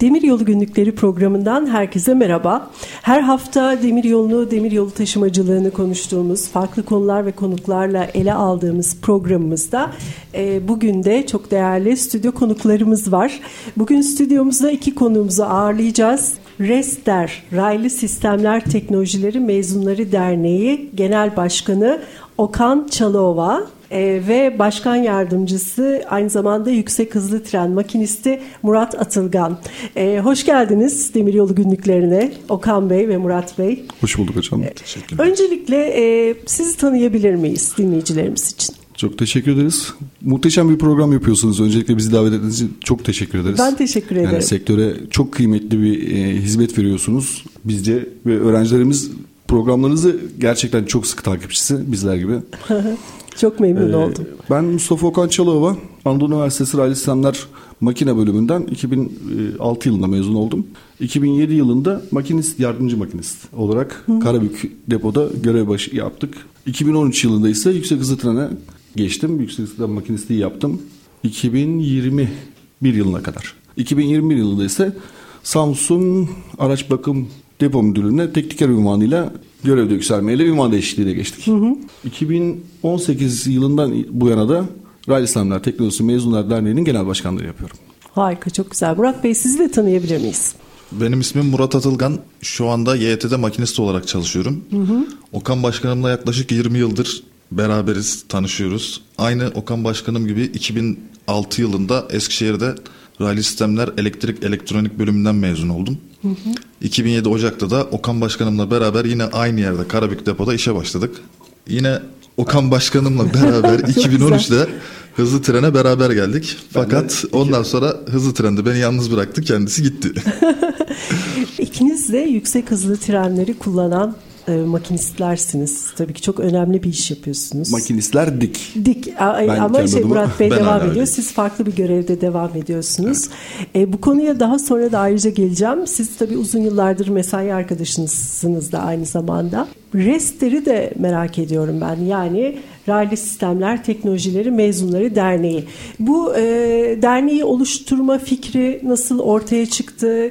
Demiryolu Günlükleri programından herkese merhaba. Her hafta demiryolunu, demiryolu taşımacılığını konuştuğumuz, farklı konular ve konuklarla ele aldığımız programımızda e, bugün de çok değerli stüdyo konuklarımız var. Bugün stüdyomuzda iki konuğumuzu ağırlayacağız. RESTER, Raylı Sistemler Teknolojileri Mezunları Derneği Genel Başkanı Okan Çalova e, ve başkan yardımcısı aynı zamanda yüksek hızlı tren makinisti Murat Atılgan. E, hoş geldiniz Demiryolu günlüklerine Okan Bey ve Murat Bey. Hoş bulduk hocam. E, Teşekkürler. Öncelikle e, sizi tanıyabilir miyiz dinleyicilerimiz için? Çok teşekkür ederiz. Muhteşem bir program yapıyorsunuz. Öncelikle bizi davet ettiğiniz için çok teşekkür ederiz. Ben teşekkür ederim. Yani sektöre çok kıymetli bir e, hizmet veriyorsunuz. Bizce ve öğrencilerimiz programlarınızı gerçekten çok sık takipçisi bizler gibi. çok memnun ee, oldum. Ben Mustafa Okan Çalova, Anadolu Üniversitesi Raylı Sistemler Makine Bölümünden 2006 yılında mezun oldum. 2007 yılında makinist, yardımcı makinist olarak Hı. Karabük depoda görev başı yaptık. 2013 yılında ise yüksek hızlı trene geçtim. Yüksek hızlı tren makinistliği yaptım. 2021 yılına kadar. 2021 yılında ise Samsun Araç Bakım Depo Müdürlüğü'ne tekniker ünvanıyla görevde yükselmeyle ünvan değişikliğiyle geçtik. Hı hı. 2018 yılından bu yana da Raylı İslamlar Teknolojisi Mezunlar Derneği'nin genel başkanlığı yapıyorum. Harika çok güzel. Murat Bey sizi de tanıyabilir miyiz? Benim ismim Murat Atılgan. Şu anda YT'de makinist olarak çalışıyorum. Hı hı. Okan Başkanımla yaklaşık 20 yıldır beraberiz, tanışıyoruz. Aynı Okan Başkanım gibi 2006 yılında Eskişehir'de Raylı Sistemler Elektrik Elektronik bölümünden mezun oldum. Hı hı. 2007 Ocak'ta da Okan Başkanımla beraber yine aynı yerde Karabük Depo'da işe başladık. Yine Okan Başkanımla beraber 2013'te hızlı trene beraber geldik. Fakat ondan sonra hızlı trende beni yalnız bıraktı kendisi gitti. İkiniz de yüksek hızlı trenleri kullanan e, makinistlersiniz. Tabii ki çok önemli bir iş yapıyorsunuz. Makinistler dik. Dik ben ama şey Murat Bey devam ediyor. Siz farklı bir görevde devam ediyorsunuz. Evet. E, bu konuya daha sonra da ayrıca geleceğim. Siz tabii uzun yıllardır mesai arkadaşınızsınız da aynı zamanda. Restleri de merak ediyorum ben. Yani Raylı Sistemler Teknolojileri Mezunları Derneği. Bu e, derneği oluşturma fikri nasıl ortaya çıktı?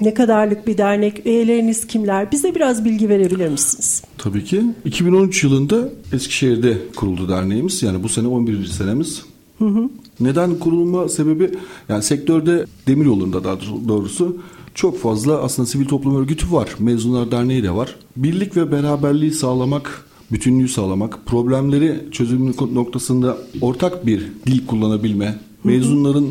Ne kadarlık bir dernek? Üyeleriniz kimler? Bize biraz bilgi verebilir misiniz? Tabii ki. 2013 yılında Eskişehir'de kuruldu derneğimiz. Yani bu sene 11. senemiz. Hı hı. Neden kurulma sebebi? Yani sektörde demir yolunda daha doğrusu çok fazla aslında sivil toplum örgütü var. Mezunlar Derneği de var. Birlik ve beraberliği sağlamak bütünlüğü sağlamak, problemleri çözüm noktasında ortak bir dil kullanabilme, mezunların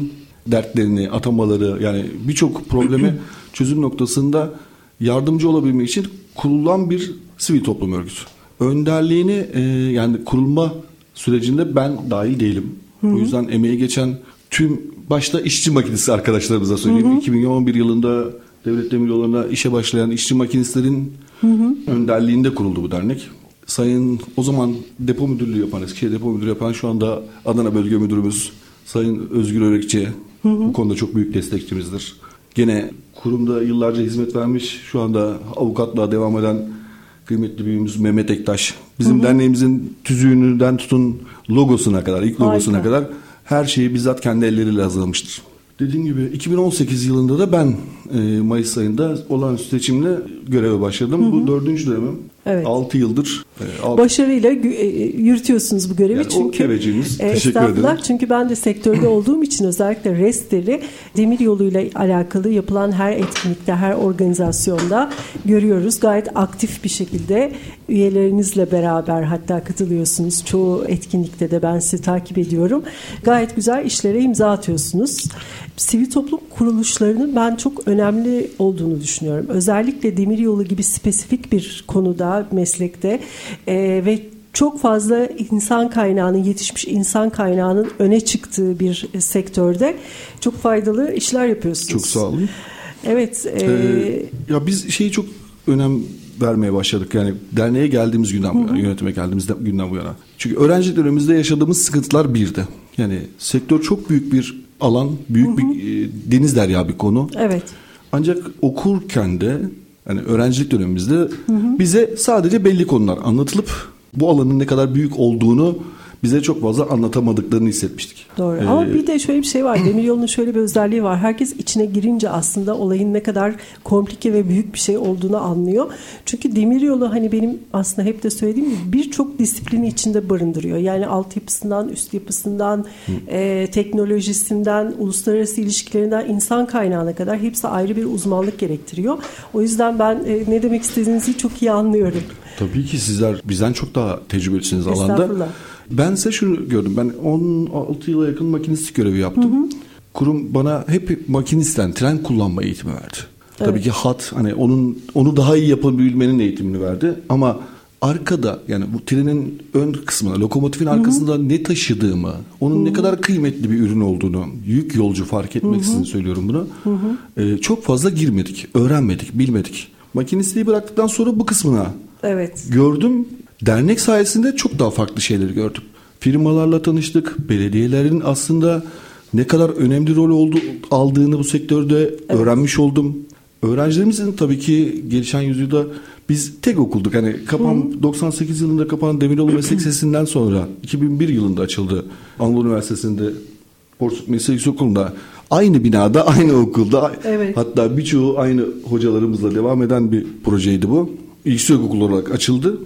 dertlerini, atamaları yani birçok probleme çözüm noktasında yardımcı olabilmek için kurulan bir sivil toplum örgütü. Önderliğini e, yani kurulma sürecinde ben dahil değilim. O yüzden emeği geçen tüm başta işçi makinesi arkadaşlarımıza söyleyeyim. Hı hı. 2011 yılında devlet demiryollarına işe başlayan işçi makinistlerin hı hı. önderliğinde kuruldu bu dernek. Sayın o zaman depo müdürlüğü yapan, Eskişehir depo müdürü yapan şu anda Adana Bölge Müdürümüz Sayın Özgür Örekçi hı hı. bu konuda çok büyük destekçimizdir. Gene kurumda yıllarca hizmet vermiş, şu anda avukatlığa devam eden kıymetli büyüğümüz Mehmet Ektaş. Bizim hı hı. derneğimizin tüzüğünden tutun logosuna kadar, ilk logosuna Harika. kadar her şeyi bizzat kendi elleriyle hazırlamıştır. Dediğim gibi 2018 yılında da ben e, Mayıs ayında olağanüstü seçimle göreve başladım. Hı hı. Bu dördüncü dönemim. Evet. 6 yıldır. E, altı... Başarıyla e, yürütüyorsunuz bu görevi. Yani çünkü o e, Teşekkür ederim. Çünkü ben de sektörde olduğum için özellikle restleri demir yoluyla alakalı yapılan her etkinlikte, her organizasyonda görüyoruz. Gayet aktif bir şekilde üyelerinizle beraber hatta katılıyorsunuz. Çoğu etkinlikte de ben sizi takip ediyorum. Gayet güzel işlere imza atıyorsunuz. Sivil toplum kuruluşlarının ben çok önemli olduğunu düşünüyorum. Özellikle demiryolu gibi spesifik bir konuda, meslekte e, ve çok fazla insan kaynağının yetişmiş insan kaynağının öne çıktığı bir sektörde çok faydalı işler yapıyorsunuz. Çok sağ olun. Evet. E... Ee, ya biz şeyi çok önem vermeye başladık. Yani derneğe geldiğimiz günden bu yana, yönetime geldiğimiz günden bu yana. Çünkü öğrenci dönemimizde yaşadığımız sıkıntılar birdi. Yani sektör çok büyük bir alan, büyük bir e, deniz derya bir konu. Evet. Ancak okurken de yani öğrencilik dönemimizde bize sadece belli konular anlatılıp bu alanın ne kadar büyük olduğunu bize çok fazla anlatamadıklarını hissetmiştik. Doğru. Ee, Ama bir de şöyle bir şey var. Demiryolu'nun şöyle bir özelliği var. Herkes içine girince aslında olayın ne kadar komplike ve büyük bir şey olduğunu anlıyor. Çünkü demiryolu hani benim aslında hep de söylediğim gibi birçok disiplini içinde barındırıyor. Yani altyapısından, üst yapısından, e, teknolojisinden, uluslararası ilişkilerinden, insan kaynağına kadar hepsi ayrı bir uzmanlık gerektiriyor. O yüzden ben e, ne demek istediğinizi çok iyi anlıyorum. Tabii ki sizler bizden çok daha tecrübelisiniz alanda. Ben ise şunu gördüm. Ben 16 yıla yakın makinistlik görevi yaptım. Kurum bana hep makinistten tren kullanma eğitimi verdi. Tabii ki hat hani onun onu daha iyi yapabilmenin eğitimini verdi ama arkada yani bu trenin ön kısmına lokomotifin arkasında ne taşıdığımı onun ne kadar kıymetli bir ürün olduğunu yük yolcu fark etmeksizin söylüyorum bunu Ee, çok fazla girmedik öğrenmedik bilmedik makinistliği bıraktıktan sonra bu kısmına Evet. gördüm. Dernek sayesinde çok daha farklı şeyleri gördüm. Firmalarla tanıştık. Belediyelerin aslında ne kadar önemli rol oldu, aldığını bu sektörde öğrenmiş oldum. Öğrencilerimizin tabii ki gelişen yüzyılda biz tek okulduk. Hani kapan 98 yılında kapanan Demiroğlu Meslek Lisesi'nden sonra 2001 yılında açıldı. Anadolu Üniversitesi'nde Porsuk Meslek Yüksekokulu'nda aynı binada, aynı okulda Evet. hatta birçoğu aynı hocalarımızla devam eden bir projeydi bu. İlk okul olarak açıldı.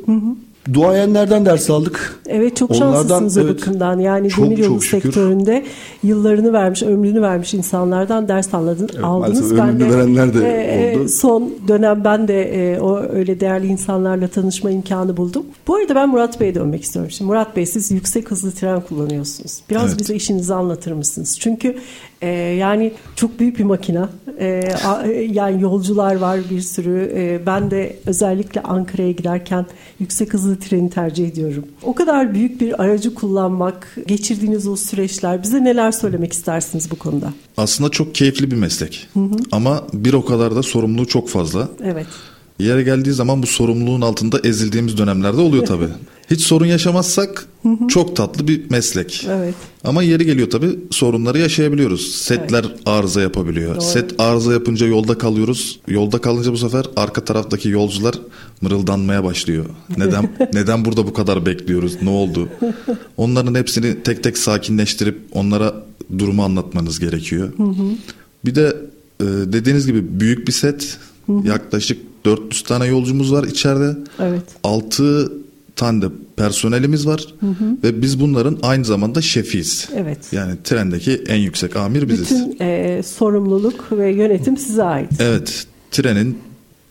Duayenlerden ders aldık. Evet çok Onlardan, şanslısınız o evet, bakımdan. Yani çok, demiryolu çok şükür. sektöründe yıllarını vermiş, ömrünü vermiş insanlardan ders anladın, aldınız. maalesef ömrünü verenler de e, oldu. Son dönem ben de e, o öyle değerli insanlarla tanışma imkanı buldum. Bu arada ben Murat Bey'e dönmek istiyorum. Şimdi Murat Bey siz yüksek hızlı tren kullanıyorsunuz. Biraz Evet. bize işinizi anlatır mısınız? Çünkü e, yani çok büyük bir makina. E, a- yani yolcular var bir sürü. E, ben de özellikle Ankara'ya giderken yüksek hızlı treni tercih ediyorum. O kadar büyük bir aracı kullanmak, geçirdiğiniz o süreçler bize neler söylemek istersiniz bu konuda? Aslında çok keyifli bir meslek. Ama bir o kadar da sorumluluğu çok fazla. Evet. Yere geldiği zaman bu sorumluluğun altında ezildiğimiz dönemlerde oluyor tabii. Hiç sorun yaşamazsak çok tatlı bir meslek. Evet. Ama yeri geliyor tabii sorunları yaşayabiliyoruz. Setler arıza yapabiliyor. Set arıza yapınca yolda kalıyoruz. Yolda kalınca bu sefer arka taraftaki yolcular mırıldanmaya başlıyor. Neden neden burada bu kadar bekliyoruz? Ne oldu? Onların hepsini tek tek sakinleştirip onlara durumu anlatmanız gerekiyor. Bir de e, dediğiniz gibi büyük bir set. Yaklaşık 400 tane yolcumuz var içeride. Evet. 6 tane de personelimiz var ve biz bunların aynı zamanda şefiyiz. Evet. Yani trendeki en yüksek amir biziz. Bütün e, sorumluluk ve yönetim size ait. Evet, trenin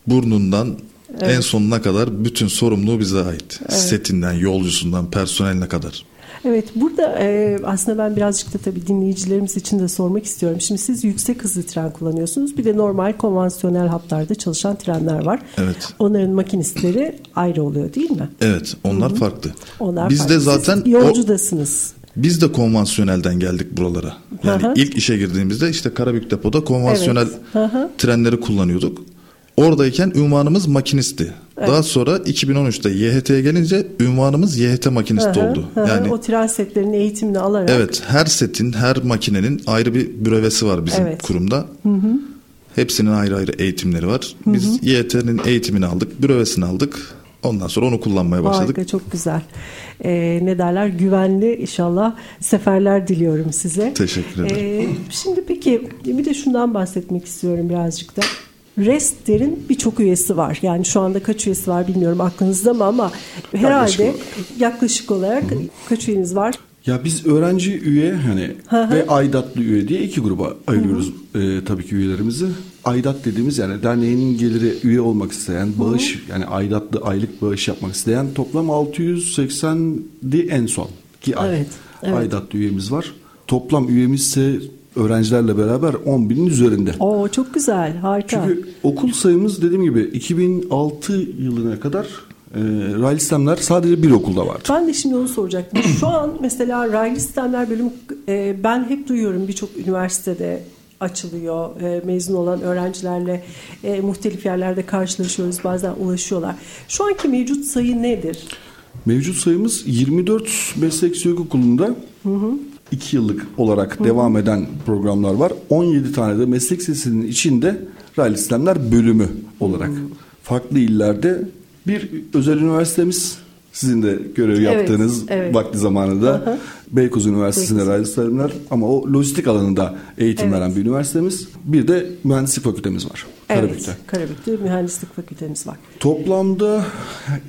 burnundan en sonuna kadar bütün sorumluluğu bize ait. Setinden, yolcusundan, personeline kadar. Evet burada e, aslında ben birazcık da tabii dinleyicilerimiz için de sormak istiyorum. Şimdi siz yüksek hızlı tren kullanıyorsunuz. Bir de normal konvansiyonel hatlarda çalışan trenler var. Evet. Onların makinistleri ayrı oluyor değil mi? Evet, onlar farklı. Onlar biz farklı. de zaten Siz o- yolcudasınız. Biz de konvansiyonelden geldik buralara. Yani hı. ilk işe girdiğimizde işte Karabük depoda konvansiyonel Evet. Trenleri kullanıyorduk. Oradayken ünvanımız makinisti. Daha sonra 2013'te YHT'ye gelince ünvanımız YHT makinisti Hı hı, oldu. hı hı. Yani o tren setlerinin eğitimini alarak. evet her setin, her makinenin ayrı bir brevesi var bizim Evet. kurumda. Hepsinin ayrı ayrı eğitimleri var. Biz YHT'nin eğitimini aldık, brevesini aldık. Ondan sonra onu kullanmaya başladık. Harika çok güzel. Ee, ne derler güvenli inşallah seferler diliyorum size. Teşekkür ederim. Ee, şimdi peki bir de şundan bahsetmek istiyorum birazcık da. Restler'in birçok üyesi var. Yani şu anda kaç üyesi var bilmiyorum aklınızda mı ama herhalde Yaklaşık yaklaşık olarak kaç üyeniz var? Ya biz öğrenci üye hani ve aidatlı üye diye iki gruba ayırıyoruz e, tabii ki üyelerimizi. Aidat dediğimiz yani derneğin geliri üye olmak isteyen, bağış yani aidatlı aylık bağış yapmak isteyen toplam 680'di en son ki ay. Evet, evet. Aidatlı üyemiz var. Toplam üyemiz ise öğrencilerle beraber 10 binin üzerinde. Oo çok güzel harika. Çünkü okul sayımız dediğim gibi 2006 yılına kadar e, raylı sistemler sadece bir okulda vardı. Ben de şimdi onu soracaktım. Şu an mesela raylı sistemler bölümü e, ben hep duyuyorum birçok üniversitede açılıyor. E, mezun olan öğrencilerle e, muhtelif yerlerde karşılaşıyoruz. Bazen ulaşıyorlar. Şu anki mevcut sayı nedir? Mevcut sayımız 24 meslek yüksek okulunda 2 yıllık olarak devam eden programlar var. 17 tane de meslek sesinin içinde raylı sistemler bölümü olarak farklı illerde bir özel üniversitemiz sizin de görev Evet, yaptığınız evet. vakti zamanında Beykoz Üniversitesi'nde raylı sistemler ama o lojistik alanında eğitim Evet. veren bir üniversitemiz. Bir de mühendislik fakültemiz var. Karabük'te. Evet, Karabük'te mühendislik fakültemiz var. Toplamda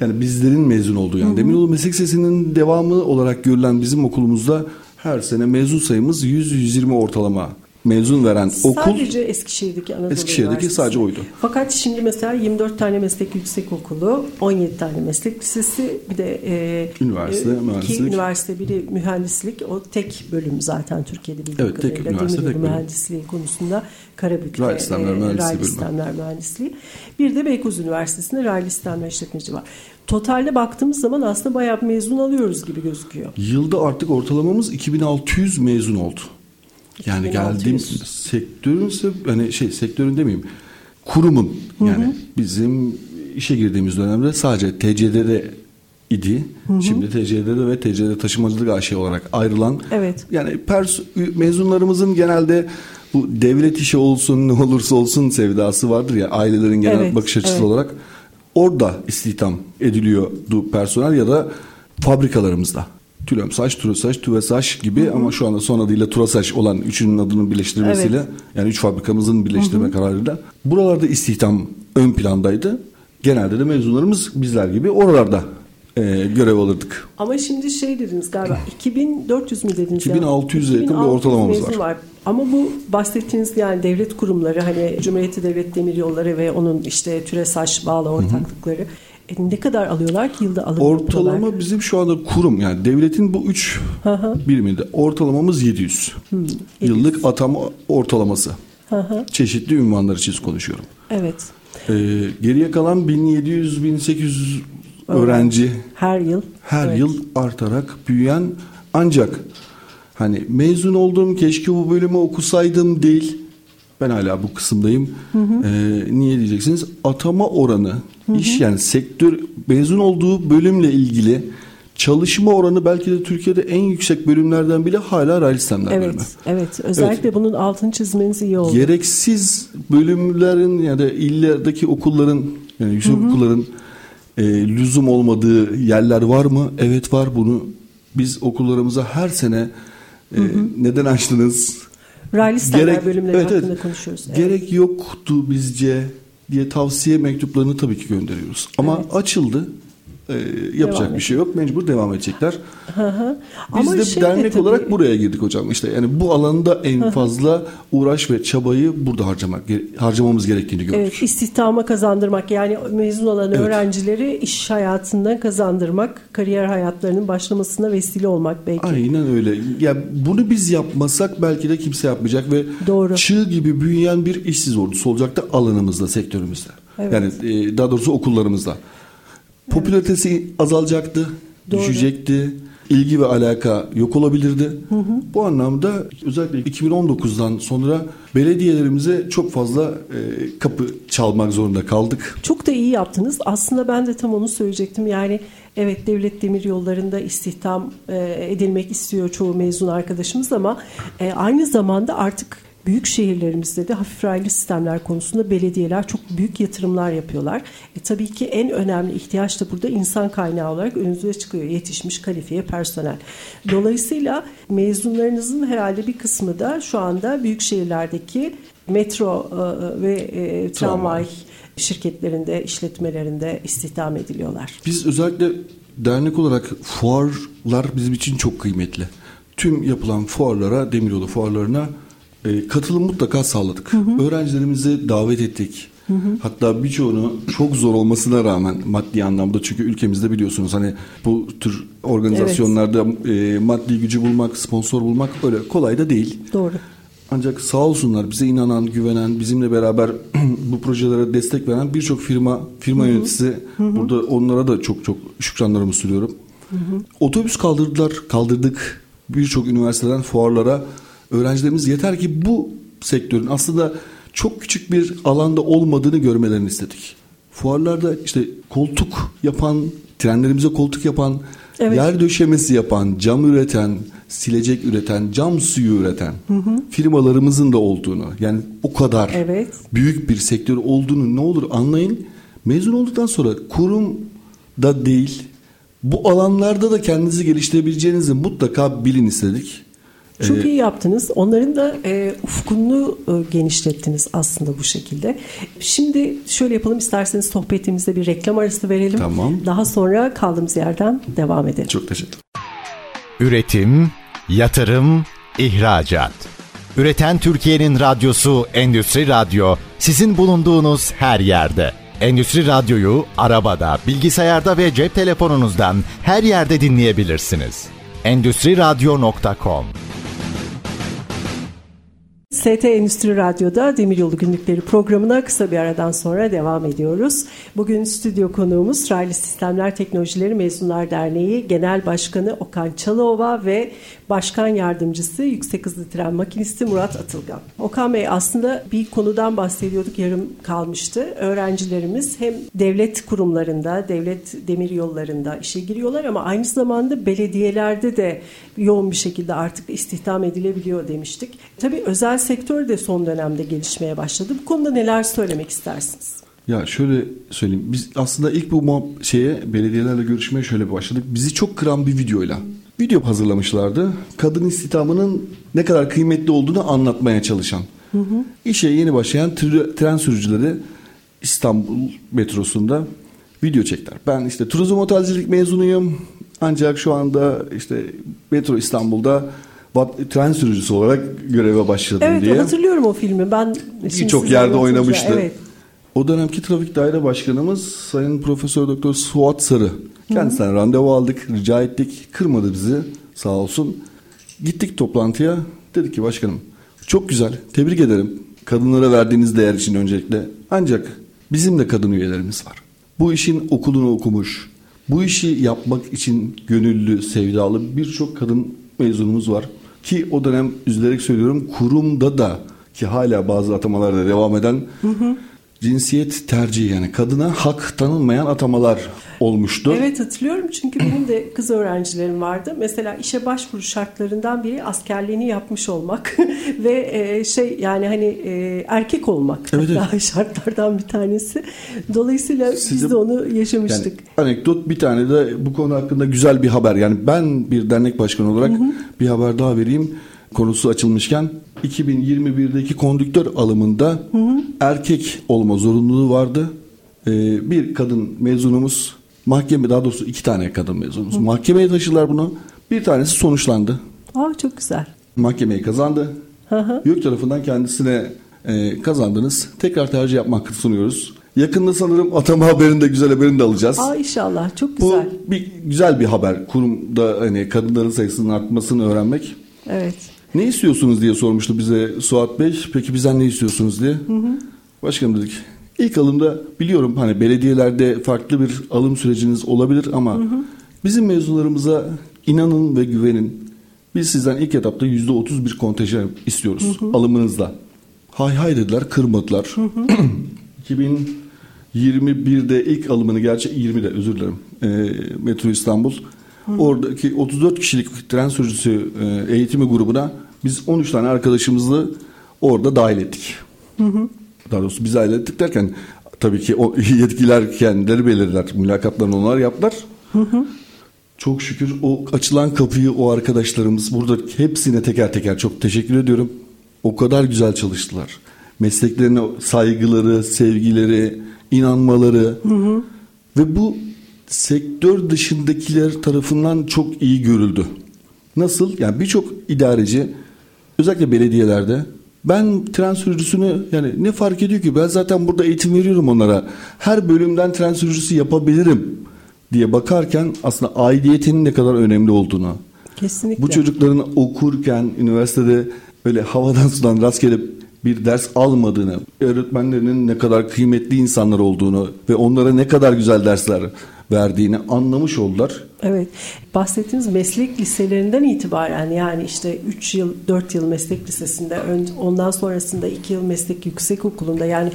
yani bizlerin mezun olduğu yani Demiryolu Meslek Lisesi'nin devamı olarak görülen bizim okulumuzda her sene mezun sayımız 100-120 ortalama mezun veren okul. Sadece Eskişehir'deki Anadolu Eskişehir'deki sadece oydu. Fakat şimdi mesela 24 tane meslek yüksek okulu, 17 tane meslek lisesi, bir de e, Üniversite, e, iki mühendislik. üniversite, biri mühendislik. O tek bölüm zaten Türkiye'de bildiğim Evet, tek üniversite, tek bölüm. mühendisliği konusunda Karabük'te Raylı Sistemler Mühendisliği Raylı bölümü. Sistemler Mühendisliği. Bir de Beykoz Üniversitesi'nde Raylı Sistemler İşletmeci var. Totalde baktığımız zaman aslında bayağı bir mezun alıyoruz gibi gözüküyor. Yılda artık ortalamamız 2600 mezun oldu. Yani 2600. geldiğim sektörün ise hani şey sektörün demeyeyim kurumun yani bizim işe girdiğimiz dönemde sadece TCD'de idi. Şimdi TCD'de ve TCD taşımacılık AŞ olarak ayrılan Evet. yani pers mezunlarımızın genelde bu devlet işi olsun ne olursa olsun sevdası vardır ya ailelerin genel Evet, bakış açısı evet. olarak orada istihdam ediliyordu personel ya da fabrikalarımızda. Tülömsaç, Turosaç, Tüvesaç gibi ama şu anda son adıyla Turasaç olan üçünün adının birleştirilmesiyle Evet. yani üç fabrikamızın birleştirme kararıyla buralarda istihdam ön plandaydı. Genelde de mezunlarımız bizler gibi oralarda e, görev alırdık. Ama şimdi şey dediniz galiba 2400 mü dediniz? ya? 2600'e yakın bir 2600 ortalamamız mezun var. Ama bu bahsettiğiniz yani devlet kurumları hani Cumhuriyeti Devlet Demiryolları ve onun işte TÜRESAŞ bağlı ortaklıkları e, ne kadar alıyorlar ki yılda alıp Ortalama yapıyorlar? bizim şu anda kurum yani devletin bu üç Hı hı. biriminde ortalamamız 700. Yıllık atama ortalaması. Hı hı. Çeşitli ünvanlar için konuşuyorum. Evet. Ee, geriye kalan 1700-1800 öğrenci Her yıl. her Evet. yıl artarak büyüyen ancak hani mezun oldum keşke bu bölümü okusaydım değil. Ben hala bu kısımdayım. Ee, niye diyeceksiniz? Atama oranı iş yani sektör mezun olduğu bölümle ilgili çalışma oranı belki de Türkiye'de en yüksek bölümlerden bile hala raylı sistemler Evet, bölümü. evet. Özellikle bunun altını çizmeniz iyi oldu. Gereksiz bölümlerin ya da illerdeki okulların yani yüksek okulların e, lüzum olmadığı yerler var mı? Evet var bunu. Biz okullarımıza her sene e, neden açtınız? Raylı sistemler bölümleri evet, hakkında evet. konuşuyoruz. Evet. Gerek yoktu bizce diye tavsiye mektuplarını tabii ki gönderiyoruz. Ama açıldı. E, yapacak Devam bir şey yok. Mecbur devam edecekler. Hı hı. Biz Ama de şey de dernek tabii- olarak buraya girdik hocam. İşte yani bu alanda en fazla uğraş ve çabayı burada harcamak harcamamız gerektiğini gördük. Evet, istihdama kazandırmak yani mezun olan Evet. öğrencileri iş hayatında kazandırmak, kariyer hayatlarının başlamasına vesile olmak belki. Aynen öyle. Ya bunu biz yapmasak belki de kimse yapmayacak ve Doğru. çığ gibi büyüyen bir işsiz ordusu olacaktı alanımızda, sektörümüzde. Evet. Yani e, daha doğrusu okullarımızda. Popülaritesi azalacaktı, Doğru. düşecekti. ilgi ve alaka yok olabilirdi. Bu anlamda özellikle 2019'dan sonra belediyelerimize çok fazla e, kapı çalmak zorunda kaldık. Çok da iyi yaptınız. Aslında ben de tam onu söyleyecektim. Yani evet devlet demir yollarında istihdam e, edilmek istiyor çoğu mezun arkadaşımız ama e, aynı zamanda artık büyük şehirlerimizde de hafif raylı sistemler konusunda belediyeler çok büyük yatırımlar yapıyorlar. E, tabii ki en önemli ihtiyaç da burada insan kaynağı olarak önünüze çıkıyor. Yetişmiş kalifiye personel. Dolayısıyla mezunlarınızın herhalde bir kısmı da şu anda büyük şehirlerdeki metro e, ve e, tramvay şirketlerinde, işletmelerinde istihdam ediliyorlar. Biz özellikle dernek olarak fuarlar bizim için çok kıymetli. Tüm yapılan fuarlara, demiryolu fuarlarına e, katılım mutlaka sağladık. Öğrencilerimizi davet ettik. Hatta birçoğunu çok zor olmasına rağmen maddi anlamda çünkü ülkemizde biliyorsunuz hani bu tür organizasyonlarda e, maddi gücü bulmak, sponsor bulmak öyle kolay da değil. Doğru. Ancak sağ olsunlar bize inanan, güvenen, bizimle beraber bu projelere destek veren birçok firma, firma yöneticisi burada onlara da çok çok şükranlarımı sunuyorum. Otobüs kaldırdılar, kaldırdık birçok üniversiteden fuarlara. Öğrencilerimiz yeter ki bu sektörün aslında çok küçük bir alanda olmadığını görmelerini istedik. Fuarlarda işte koltuk yapan, trenlerimize koltuk yapan, Evet. yer döşemesi yapan, cam üreten, silecek üreten, cam suyu üreten firmalarımızın da olduğunu yani o kadar Evet. büyük bir sektör olduğunu ne olur anlayın. Mezun olduktan sonra kurum da değil bu alanlarda da kendinizi geliştirebileceğinizi mutlaka bilin istedik. Çok Ee, iyi yaptınız. Onların da e, ufkunu e, genişlettiniz aslında bu şekilde. Şimdi şöyle yapalım isterseniz sohbetimizde bir reklam arası verelim. Tamam. Daha sonra kaldığımız yerden devam edelim. Çok teşekkür Üretim, yatırım, ihracat. Üreten Türkiye'nin radyosu Endüstri Radyo sizin bulunduğunuz her yerde. Endüstri Radyo'yu arabada, bilgisayarda ve cep telefonunuzdan her yerde dinleyebilirsiniz. Endüstri Radyo.com ST Endüstri Radyo'da Demiryolu Günlükleri programına kısa bir aradan sonra devam ediyoruz. Bugün stüdyo konuğumuz Raylı Sistemler Teknolojileri Mezunlar Derneği Genel Başkanı Okan Çalıova ve Başkan Yardımcısı Yüksek Hızlı Tren Makinisti Murat Atılgan. Okan Bey aslında bir konudan bahsediyorduk yarım kalmıştı. Öğrencilerimiz hem devlet kurumlarında, devlet demir yollarında işe giriyorlar ama aynı zamanda belediyelerde de yoğun bir şekilde artık istihdam edilebiliyor demiştik. Tabii özel sektör de son dönemde gelişmeye başladı. Bu konuda neler söylemek istersiniz? Ya şöyle söyleyeyim. Biz aslında ilk bu şeye belediyelerle görüşmeye şöyle başladık. Bizi çok kıran bir videoyla. Video hazırlamışlardı. Kadın istihdamının ne kadar kıymetli olduğunu anlatmaya çalışan. İşe yeni başlayan tr- tren sürücüleri İstanbul metrosunda video çektiler. Ben işte turizm otelcilik mezunuyum. Ancak şu anda işte Metro İstanbul'da tren sürücüsü olarak göreve başladım Evet diye. hatırlıyorum o filmi. Ben Birçok yerde oynamıştı. Evet. O dönemki trafik daire başkanımız Sayın Profesör Doktor Suat Sarı. Kendisinden randevu aldık, rica ettik. Kırmadı bizi sağ olsun. Gittik toplantıya. Dedik ki başkanım çok güzel, tebrik ederim. Kadınlara verdiğiniz değer için öncelikle. Ancak bizim de kadın üyelerimiz var. Bu işin okulunu okumuş, bu işi yapmak için gönüllü, sevdalı birçok kadın mezunumuz var. Ki o dönem üzülerek söylüyorum kurumda da ki hala bazı atamalarda devam eden cinsiyet tercihi yani kadına hak tanınmayan atamalar olmuştu. Evet hatırlıyorum çünkü benim de kız öğrencilerim vardı. Mesela işe başvuru şartlarından biri askerliğini yapmış olmak ve e, şey yani hani e, erkek olmak Evet, hatta şartlardan bir tanesi. Dolayısıyla biz Sizin- de onu Yani yaşamıştık. anekdot bir tane de bu konu hakkında güzel bir haber. Yani ben bir dernek başkanı olarak bir haber daha vereyim. Konusu açılmışken 2021'deki kondüktör alımında erkek olma zorunluluğu vardı. Ee, bir kadın mezunumuz mahkeme daha doğrusu iki tane kadın mezunumuz mahkemeye taşıdılar bunu. Bir tanesi sonuçlandı. Aa çok güzel. Mahkemeyi kazandı. Hı hı. YÖK tarafından kendisine e, kazandınız. Tekrar tercih yapma hakkı sunuyoruz. Yakında sanırım atama haberini de güzel haberini de alacağız. Aa inşallah çok Bu güzel. bir güzel bir haber. Kurumda hani kadınların sayısının artmasını öğrenmek. Evet. Ne istiyorsunuz diye sormuştu bize Suat Bey. Peki bizden ne istiyorsunuz diye. Başkanım dedik. İlk alımda biliyorum hani belediyelerde farklı bir alım süreciniz olabilir ama bizim mezunlarımıza inanın ve güvenin. Biz sizden ilk etapta yüzde otuz bir kontenjan istiyoruz alımınızda. Hay hay dediler kırmadılar. 2021'de ilk alımını gerçi 20'de özür dilerim. E, Metro İstanbul. Oradaki 34 kişilik tren sürücüsü e, eğitimi grubuna biz 13 tane arkadaşımızı orada dahil ettik. Daha doğrusu biz dahil ettik derken tabii ki o yetkiler kendileri belirler. Mülakatlarını onlar yaptılar. Çok şükür o açılan kapıyı o arkadaşlarımız burada hepsine teker teker çok teşekkür ediyorum. O kadar güzel çalıştılar. Mesleklerine saygıları, sevgileri, inanmaları ve bu sektör dışındakiler tarafından çok iyi görüldü. Nasıl? Yani birçok idareci özellikle belediyelerde ben tren sürücüsünü yani ne fark ediyor ki ben zaten burada eğitim veriyorum onlara. Her bölümden tren sürücüsü yapabilirim diye bakarken aslında aidiyetinin ne kadar önemli olduğunu. Kesinlikle. Bu çocukların okurken üniversitede böyle havadan sudan rastgele bir ders almadığını, öğretmenlerinin ne kadar kıymetli insanlar olduğunu ve onlara ne kadar güzel dersler verdiğini anlamış oldular. Evet. Bahsettiğiniz meslek liselerinden itibaren yani işte 3 yıl 4 yıl meslek lisesinde ondan sonrasında 2 yıl meslek yüksek okulunda yani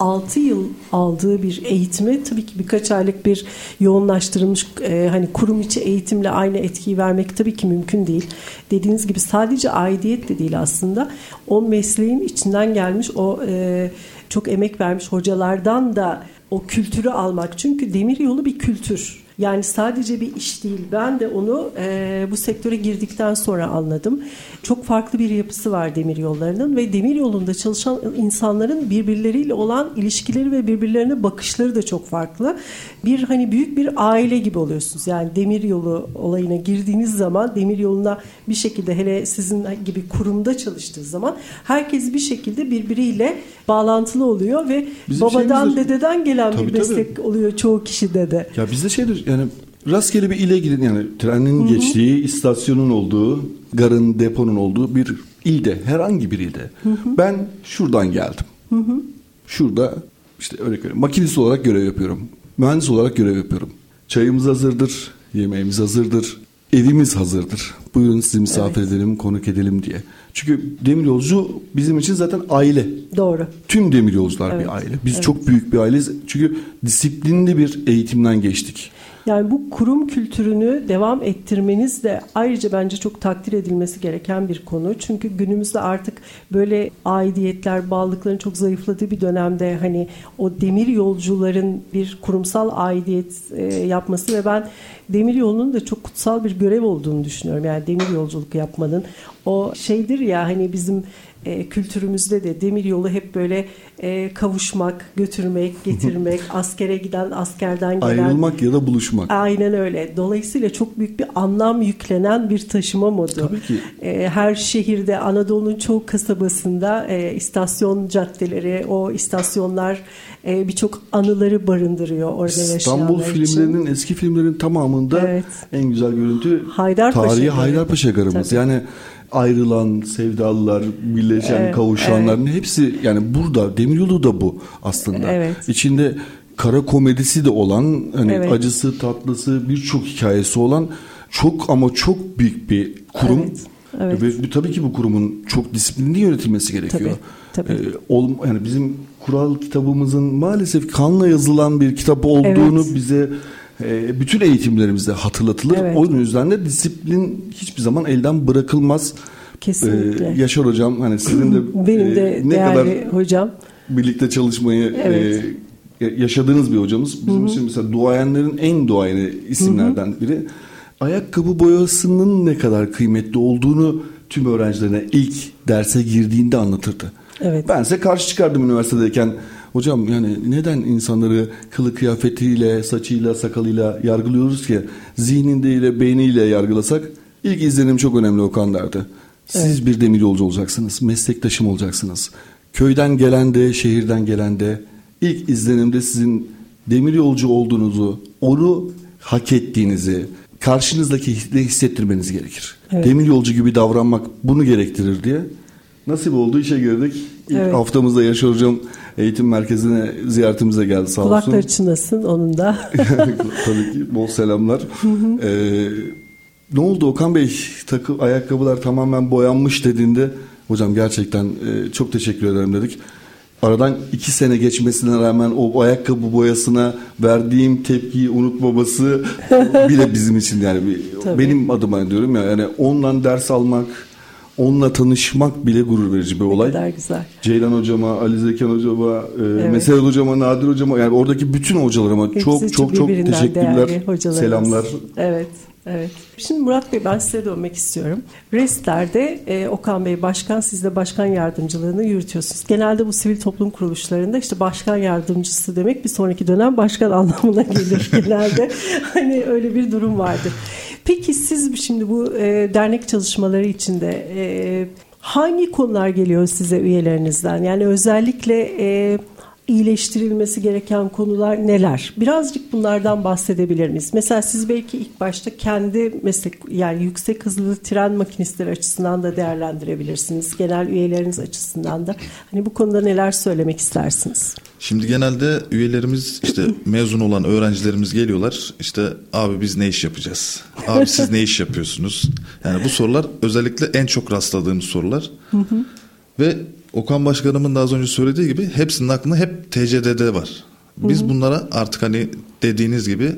6 yıl aldığı bir eğitimi tabii ki birkaç aylık bir yoğunlaştırılmış e, hani kurum içi eğitimle aynı etkiyi vermek tabii ki mümkün değil. Dediğiniz gibi sadece aidiyet de değil aslında. O mesleğin içinden gelmiş o e, çok emek vermiş hocalardan da o kültürü almak. Çünkü demir yolu bir kültür. Yani sadece bir iş değil. Ben de onu e, bu sektöre girdikten sonra anladım. Çok farklı bir yapısı var demir yollarının ve demir yolunda çalışan insanların birbirleriyle olan ilişkileri ve birbirlerine bakışları da çok farklı. Bir hani büyük bir aile gibi oluyorsunuz. Yani demir yolu olayına girdiğiniz zaman demir yoluna bir şekilde hele sizin gibi kurumda çalıştığı zaman herkes bir şekilde birbiriyle bağlantılı oluyor ve Bizim babadan şeyimizde... dededen gelen tabii, bir meslek tabii. oluyor çoğu kişide de. Ya bizde şeydir yani rastgele bir ile gidin yani trenin Hı-hı. geçtiği, istasyonun olduğu, garın, deponun olduğu bir ilde, herhangi bir ilde. Hı-hı. Ben şuradan geldim. Hı-hı. Şurada işte örnek veriyorum. Makinist olarak görev yapıyorum. Mühendis olarak görev yapıyorum. Çayımız hazırdır, yemeğimiz hazırdır, evimiz hazırdır. Buyurun sizi misafir evet. edelim, konuk edelim diye. Çünkü demir yolcu bizim için zaten aile. Doğru. Tüm demir yolcular evet. bir aile. Biz evet. çok büyük bir aileyiz. Çünkü disiplinli bir eğitimden geçtik. Yani bu kurum kültürünü devam ettirmeniz de ayrıca bence çok takdir edilmesi gereken bir konu. Çünkü günümüzde artık böyle aidiyetler, bağlılıkların çok zayıfladığı bir dönemde hani o demir yolcuların bir kurumsal aidiyet e, yapması ve ben demir yolunun da çok kutsal bir görev olduğunu düşünüyorum. Yani demir yolculuk yapmanın o şeydir ya hani bizim e, kültürümüzde de demir yolu hep böyle e, kavuşmak, götürmek, getirmek, askere giden, askerden gelen. Ayrılmak ya da buluşmak. Aynen öyle. Dolayısıyla çok büyük bir anlam yüklenen bir taşıma modu. Tabii ki. E, her şehirde, Anadolu'nun çoğu kasabasında e, istasyon caddeleri, o istasyonlar e, birçok anıları barındırıyor orada yaşayanlar İstanbul filmlerinin, için. eski filmlerin tamamında evet. en güzel görüntü Haydarpaşa tarihi Haydarpaşa garımız. Yani ayrılan sevdalılar, birleşen, evet, kavuşanların evet. hepsi yani burada demiryolu da bu aslında. Evet. İçinde kara komedisi de olan hani evet. acısı, tatlısı birçok hikayesi olan çok ama çok büyük bir kurum. Evet. Evet. Ve tabii ki bu kurumun çok disiplinli yönetilmesi gerekiyor. Tabii, tabii. Ee, ol, yani bizim kural kitabımızın maalesef kanla yazılan bir kitap olduğunu evet. bize ee, bütün eğitimlerimizde hatırlatılır. Evet. O yüzden de disiplin hiçbir zaman elden bırakılmaz. Kesinlikle. Ee, Yaşar hocam hani sizin de benim de e, ne kadar hocam birlikte çalışmayı e, evet. e, yaşadığınız bir hocamız. Bizim Hı-hı. için mesela duayenlerin en duayeni isimlerden Hı-hı. biri. Ayakkabı boyasının ne kadar kıymetli olduğunu tüm öğrencilerine ilk derse girdiğinde anlatırdı. Evet. Ben size karşı çıkardım üniversitedeyken Hocam yani neden insanları kılı kıyafetiyle, saçıyla, sakalıyla yargılıyoruz ki zihninde beyniyle yargılasak ilk izlenim çok önemli Okan derdi. Siz evet. bir demir yolcu olacaksınız, meslektaşım olacaksınız. Köyden gelen de, şehirden gelen de ilk izlenimde sizin demir yolcu olduğunuzu, onu hak ettiğinizi karşınızdaki hissettirmeniz gerekir. Evet. Demir yolcu gibi davranmak bunu gerektirir diye. Nasip oldu işe girdik. İlk evet. haftamızda Yaşar Hocam eğitim merkezine ziyaretimize geldi sağ olsun. Kulakları çınlasın onun da. Tabii ki bol selamlar. ee, ne oldu Okan Bey takı ayakkabılar tamamen boyanmış dediğinde hocam gerçekten e, çok teşekkür ederim dedik. Aradan iki sene geçmesine rağmen o ayakkabı boyasına verdiğim tepkiyi unutmaması bile bizim için yani bir, benim adıma diyorum ya yani ondan ders almak onunla tanışmak bile gurur verici bir olay. Ne kadar güzel. Ceylan hocama, Ali Zekan hocama, e, evet. Mesel hocama, Nadir hocama yani oradaki bütün hocalarıma Hepsi çok çok çok teşekkürler. Selamlar. Evet. Evet. Şimdi Murat Bey ben size dönmek istiyorum. Restler'de e, Okan Bey başkan, siz de başkan yardımcılığını yürütüyorsunuz. Genelde bu sivil toplum kuruluşlarında işte başkan yardımcısı demek bir sonraki dönem başkan anlamına gelir genelde. hani öyle bir durum vardır. Peki siz şimdi bu e, dernek çalışmaları içinde e, hangi konular geliyor size üyelerinizden? Yani özellikle e, iyileştirilmesi gereken konular neler? Birazcık bunlardan bahsedebilir miyiz? Mesela siz belki ilk başta kendi meslek yani yüksek hızlı tren makinistleri açısından da değerlendirebilirsiniz. Genel üyeleriniz açısından da. Hani bu konuda neler söylemek istersiniz? Şimdi genelde üyelerimiz işte mezun olan öğrencilerimiz geliyorlar. İşte abi biz ne iş yapacağız? Abi siz ne iş yapıyorsunuz? Yani bu sorular özellikle en çok rastladığımız sorular. Ve Okan Başkanımın da az önce söylediği gibi hepsinin aklında hep TCDD var. Biz hı hı. bunlara artık hani dediğiniz gibi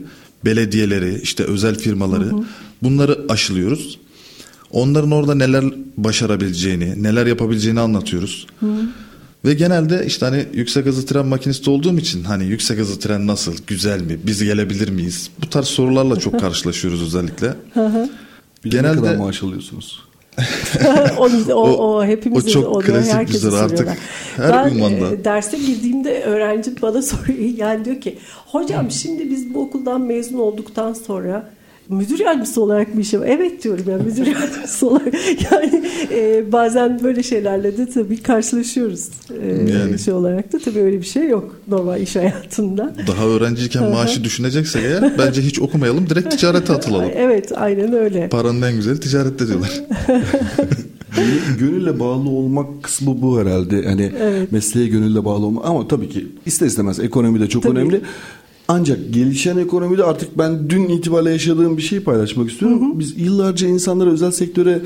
belediyeleri, işte özel firmaları hı hı. bunları aşılıyoruz. Onların orada neler başarabileceğini, neler yapabileceğini anlatıyoruz. Hı. Ve genelde işte hani yüksek hızlı tren makinisti olduğum için hani yüksek hızlı tren nasıl, güzel mi, biz gelebilir miyiz? Bu tarz sorularla çok karşılaşıyoruz özellikle. genelde ne kadar maaş alıyorsunuz? o, o, o hepimizin o çok oluyor. klasik bir soru artık. Her ben ünvanda. E, derse girdiğimde öğrenci bana soruyor. Yani diyor ki hocam şimdi biz bu okuldan mezun olduktan sonra müdür yardımcısı olarak bir işe Evet diyorum yani müdür yardımcısı olarak. Yani e, bazen böyle şeylerle de tabii karşılaşıyoruz. E, yani. Şey olarak da tabii öyle bir şey yok normal iş hayatında. Daha öğrenciyken maaşı düşüneceksek eğer bence hiç okumayalım direkt ticarete atılalım. Evet aynen öyle. Paranın en güzeli ticarette diyorlar. gönülle bağlı olmak kısmı bu herhalde. Hani evet. mesleğe gönülle bağlı olmak ama tabii ki ister istemez ekonomi de çok tabii. önemli. Ancak gelişen ekonomide artık ben dün itibariyle yaşadığım bir şeyi paylaşmak istiyorum. Hı hı. Biz yıllarca insanlara özel sektöre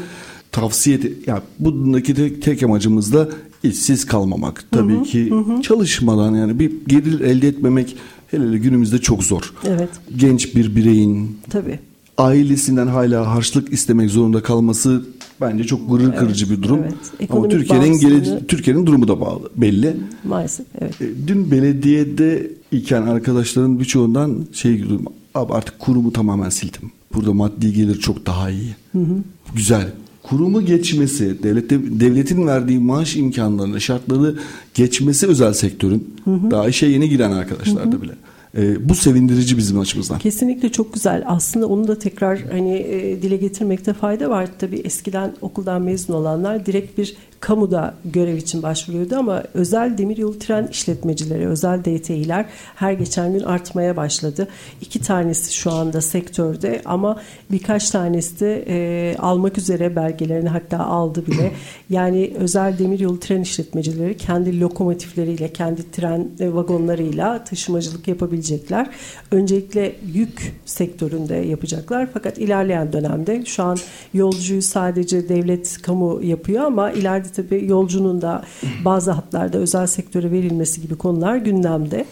tavsiye et yani bundaki tek, tek amacımız da işsiz kalmamak. Tabii hı hı. ki hı. çalışmadan yani bir gelir elde etmemek hele hele günümüzde çok zor. Evet. Genç bir bireyin Tabii. Ailesinden hala harçlık istemek zorunda kalması bence çok gurur evet, kırıcı bir durum. Evet. Ama Türkiye'nin gele, Türkiye'nin durumu da bağlı belli. Maalesef evet. E, dün belediyede iken arkadaşların birçoğundan şey duydum. Abi artık kurumu tamamen sildim. Burada maddi gelir çok daha iyi. Hı hı. Güzel. Kurumu geçmesi, devlette, devletin verdiği maaş imkanlarını, şartları geçmesi özel sektörün hı hı. daha işe yeni giren arkadaşlarda hı hı. bile. E, bu sevindirici bizim açımızdan. Kesinlikle çok güzel. Aslında onu da tekrar hani e, dile getirmekte fayda var. Tabii eskiden okuldan mezun olanlar direkt bir kamuda görev için başvuruyordu ama özel demiryolu tren işletmecileri, özel DTİ'ler her geçen gün artmaya başladı. İki tanesi şu anda sektörde ama birkaç tanesi de e, almak üzere belgelerini hatta aldı bile. Yani özel demiryolu tren işletmecileri kendi lokomotifleriyle, kendi tren vagonlarıyla taşımacılık yapabilecekler. Öncelikle yük sektöründe yapacaklar fakat ilerleyen dönemde şu an yolcuyu sadece devlet kamu yapıyor ama ileride Özellikle tabii yolcunun da bazı hatlarda özel sektöre verilmesi gibi konular gündemde.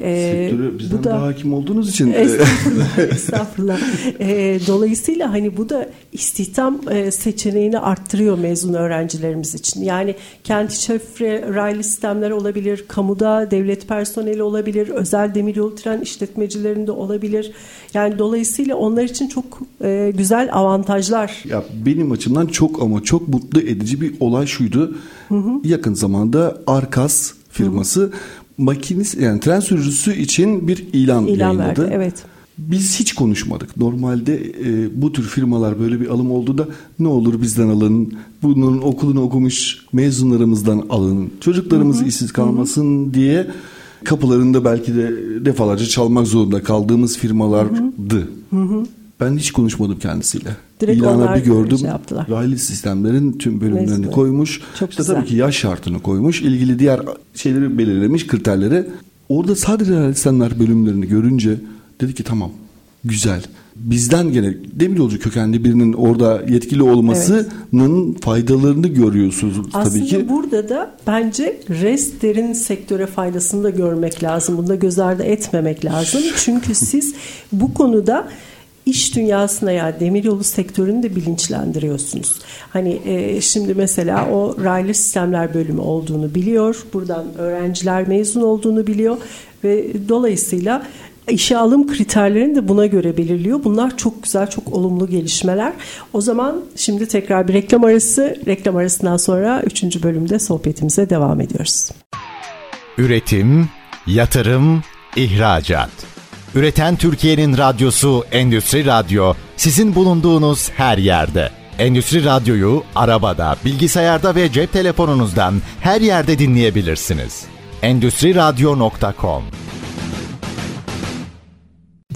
Ee, Sektörü bizden bu da, daha hakim olduğunuz için. Estağfurullah. estağfurullah. Ee, dolayısıyla hani bu da istihdam e, seçeneğini arttırıyor mezun öğrencilerimiz için. Yani kent şifre raylı sistemler olabilir, kamuda devlet personeli olabilir, özel demiryolu tren işletmecilerinde olabilir. Yani dolayısıyla onlar için çok e, güzel avantajlar. Ya benim açımdan çok ama çok mutlu edici bir olay şuydu. Hı hı. Yakın zamanda Arkas firması hı hı. makinist yani tren sürücüsü için bir ilan, ilan yayınladı. Verdi, evet. Biz hiç konuşmadık. Normalde e, bu tür firmalar böyle bir alım oldu da ne olur bizden alın, bunun okulunu okumuş mezunlarımızdan alın, çocuklarımız hı hı. işsiz kalmasın hı hı. diye kapılarında belki de defalarca çalmak zorunda kaldığımız firmalardı. Hı hı. Ben hiç konuşmadım kendisiyle. Direkt İlana bir gördüm. Şey yaptılar. Raylı sistemlerin tüm bölümlerini Mezun. koymuş. Çok işte güzel. tabii ki yaş şartını koymuş. İlgili diğer şeyleri belirlemiş kriterleri. Orada sadece raylı sistemler bölümlerini görünce dedi ki tamam güzel. Bizden gene demiryolcu kökenli birinin orada yetkili olmasının evet. faydalarını görüyorsunuz Aslında tabii ki. Aslında burada da bence restlerin sektöre faydasını da görmek lazım. Bunu da göz ardı etmemek lazım. Çünkü siz bu konuda iş dünyasına ya demiryolu sektörünü de bilinçlendiriyorsunuz. Hani e, şimdi mesela o raylı sistemler bölümü olduğunu biliyor. Buradan öğrenciler mezun olduğunu biliyor ve dolayısıyla işe alım kriterlerini de buna göre belirliyor. Bunlar çok güzel, çok olumlu gelişmeler. O zaman şimdi tekrar bir reklam arası. Reklam arasından sonra 3. bölümde sohbetimize devam ediyoruz. Üretim, yatırım, ihracat. Üreten Türkiye'nin radyosu Endüstri Radyo sizin bulunduğunuz her yerde. Endüstri Radyo'yu arabada, bilgisayarda ve cep telefonunuzdan her yerde dinleyebilirsiniz. endüstriradyo.com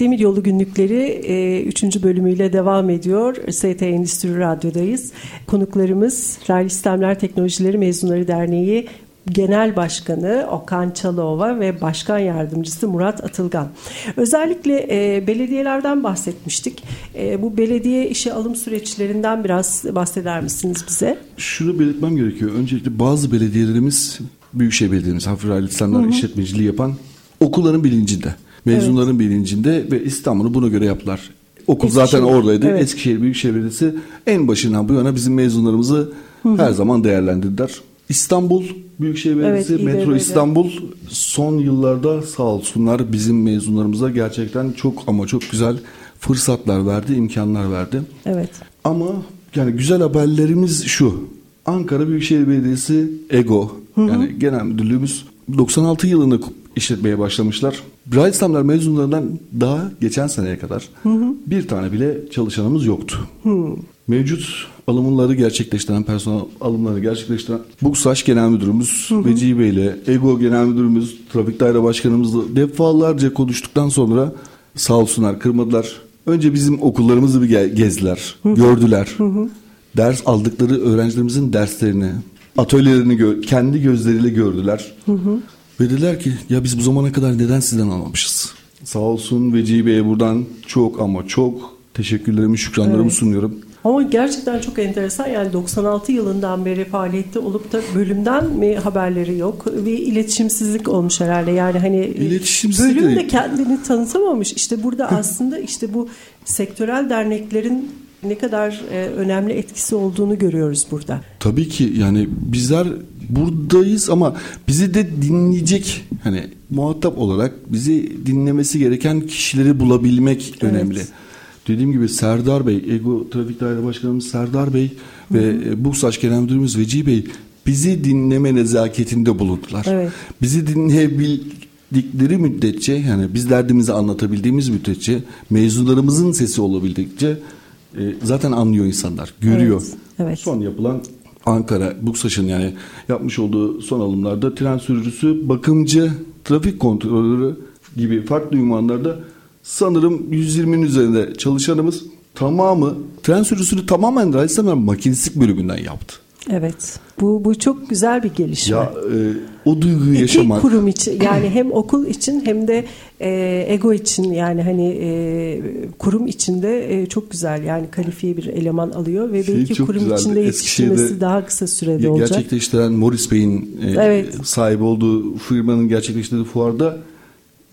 Demiryolu günlükleri 3. bölümüyle devam ediyor. ST Endüstri Radyo'dayız. Konuklarımız Raylı Sistemler Teknolojileri Mezunları Derneği Genel Başkanı Okan Çalova ve Başkan Yardımcısı Murat Atılgan. Özellikle e, belediyelerden bahsetmiştik. E, bu belediye işe alım süreçlerinden biraz bahseder misiniz bize? Şunu belirtmem gerekiyor. Öncelikle bazı belediyelerimiz, Büyükşehir Belediyelerimiz, hafif sistemler işletmeciliği yapan okulların bilincinde, mezunların evet. bilincinde ve İstanbul'u buna göre yaptılar. Okul Eskişehir. zaten oradaydı. Evet. Eskişehir Büyükşehir Belediyesi en başından bu yana bizim mezunlarımızı Hı-hı. her zaman değerlendirdiler. İstanbul Büyükşehir Belediyesi, evet, Metro İstanbul son yıllarda sağ olsunlar bizim mezunlarımıza gerçekten çok ama çok güzel fırsatlar verdi, imkanlar verdi. Evet. Ama yani güzel haberlerimiz şu. Ankara Büyükşehir Belediyesi EGO Hı-hı. yani genel müdürlüğümüz 96 yılında işletmeye başlamışlar. Bright İslamlar mezunlarından daha geçen seneye kadar Hı-hı. bir tane bile çalışanımız yoktu. Hı. Mevcut alımları gerçekleştiren, personel alımları gerçekleştiren Buksaş Genel Müdürümüz hı hı. Vecihi ile Ego Genel Müdürümüz, Trafik Daire Başkanımızla defalarca konuştuktan sonra sağ olsunlar kırmadılar. Önce bizim okullarımızı bir gezdiler, hı hı. gördüler. Hı hı. Ders aldıkları öğrencilerimizin derslerini, atölyelerini gö- kendi gözleriyle gördüler. Hı hı. Ve dediler ki ya biz bu zamana kadar neden sizden almamışız? Sağ olsun Vecihi Bey'e buradan çok ama çok teşekkürlerimi, şükranlarımı evet. sunuyorum. Ama gerçekten çok enteresan yani 96 yılından beri faaliyette olup da bölümden mi haberleri yok? Bir iletişimsizlik olmuş herhalde yani hani İletişimsizlik bölüm de kendini tanıtamamış. İşte burada aslında işte bu sektörel derneklerin ne kadar e, önemli etkisi olduğunu görüyoruz burada. Tabii ki yani bizler buradayız ama bizi de dinleyecek hani muhatap olarak bizi dinlemesi gereken kişileri bulabilmek evet. önemli. Dediğim gibi Serdar Bey, Ego Trafik Daire Başkanımız Serdar Bey ve e, Bursaş Genel Müdürümüz Veci Bey bizi dinleme nezaketinde bulundular. Evet. Bizi dinleyebildikleri müddetçe yani biz derdimizi anlatabildiğimiz müddetçe mezunlarımızın sesi olabildikçe e, zaten anlıyor insanlar, görüyor. Evet. Evet. Son yapılan Ankara Buksaş'ın yani yapmış olduğu son alımlarda tren sürücüsü, bakımcı, trafik kontrolörü gibi farklı ünvanlarda sanırım 120'nin üzerinde çalışanımız tamamı tren sürücüsünü tamamen Raysemer makinistlik bölümünden yaptı. Evet. Bu bu çok güzel bir gelişme. Ya e, o duyguyu İki yaşamak. kurum için yani hem okul için hem de e, ego için yani hani e, kurum içinde e, çok güzel yani kalifiye bir eleman alıyor ve şey belki kurum güzeldi. içinde yetiştirmesi daha kısa sürede olacak. Gerçekleştiren Morris Bey'in e, evet. sahibi olduğu firmanın gerçekleştirdiği fuarda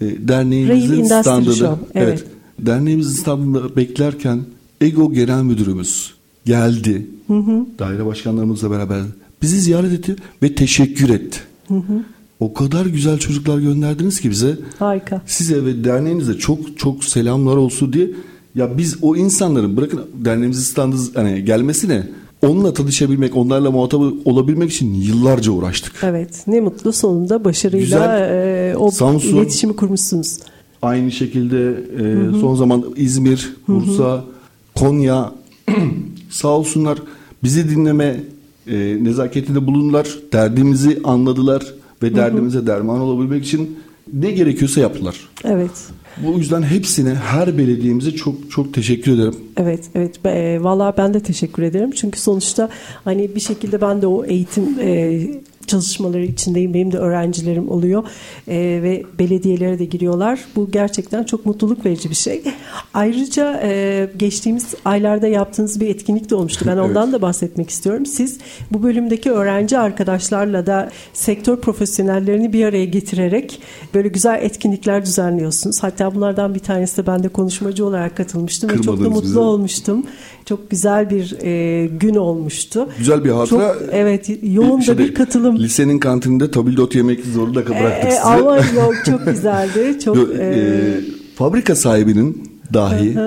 e, derneğimizin standını evet. evet derneğimizin standında beklerken Ego Genel Müdürümüz geldi. Hı hı. Daire başkanlarımızla beraber bizi ziyaret etti ve teşekkür etti. Hı hı. O kadar güzel çocuklar gönderdiniz ki bize. Harika. Size ve derneğinize çok çok selamlar olsun diye. Ya biz o insanların bırakın derneğimizin standı hani gelmesine onunla tanışabilmek, onlarla muhatap olabilmek için yıllarca uğraştık. Evet. Ne mutlu sonunda başarıyla e, o Samsun, iletişimi kurmuşsunuz. Aynı şekilde e, hı hı. son zaman İzmir, Bursa, hı hı. Konya sağ olsunlar bizi dinleme e, nezaketinde bulundular. Derdimizi anladılar ve derdimize hı hı. derman olabilmek için ne gerekiyorsa yaptılar. Evet. Bu yüzden hepsine her belediyemize çok çok teşekkür ederim. Evet, evet. E, vallahi ben de teşekkür ederim. Çünkü sonuçta hani bir şekilde ben de o eğitim e, çalışmaları içindeyim. Benim de öğrencilerim oluyor e, ve belediyelere de giriyorlar. Bu gerçekten çok mutluluk verici bir şey. Ayrıca e, geçtiğimiz aylarda yaptığınız bir etkinlik de olmuştu. Ben ondan evet. da bahsetmek istiyorum. Siz bu bölümdeki öğrenci arkadaşlarla da sektör profesyonellerini bir araya getirerek böyle güzel etkinlikler düzenliyorsunuz. Hatta bunlardan bir tanesi de ben de konuşmacı olarak katılmıştım ve çok da mutlu bizi. olmuştum. Çok güzel bir e, gün olmuştu. Güzel bir hatıra. Çok, evet yoğun da bir katılım. Lisenin kantininde tabildot yemek zorunda bıraktık e, sizi. Ama yok çok güzeldi. Çok, e, e, fabrika sahibinin dahi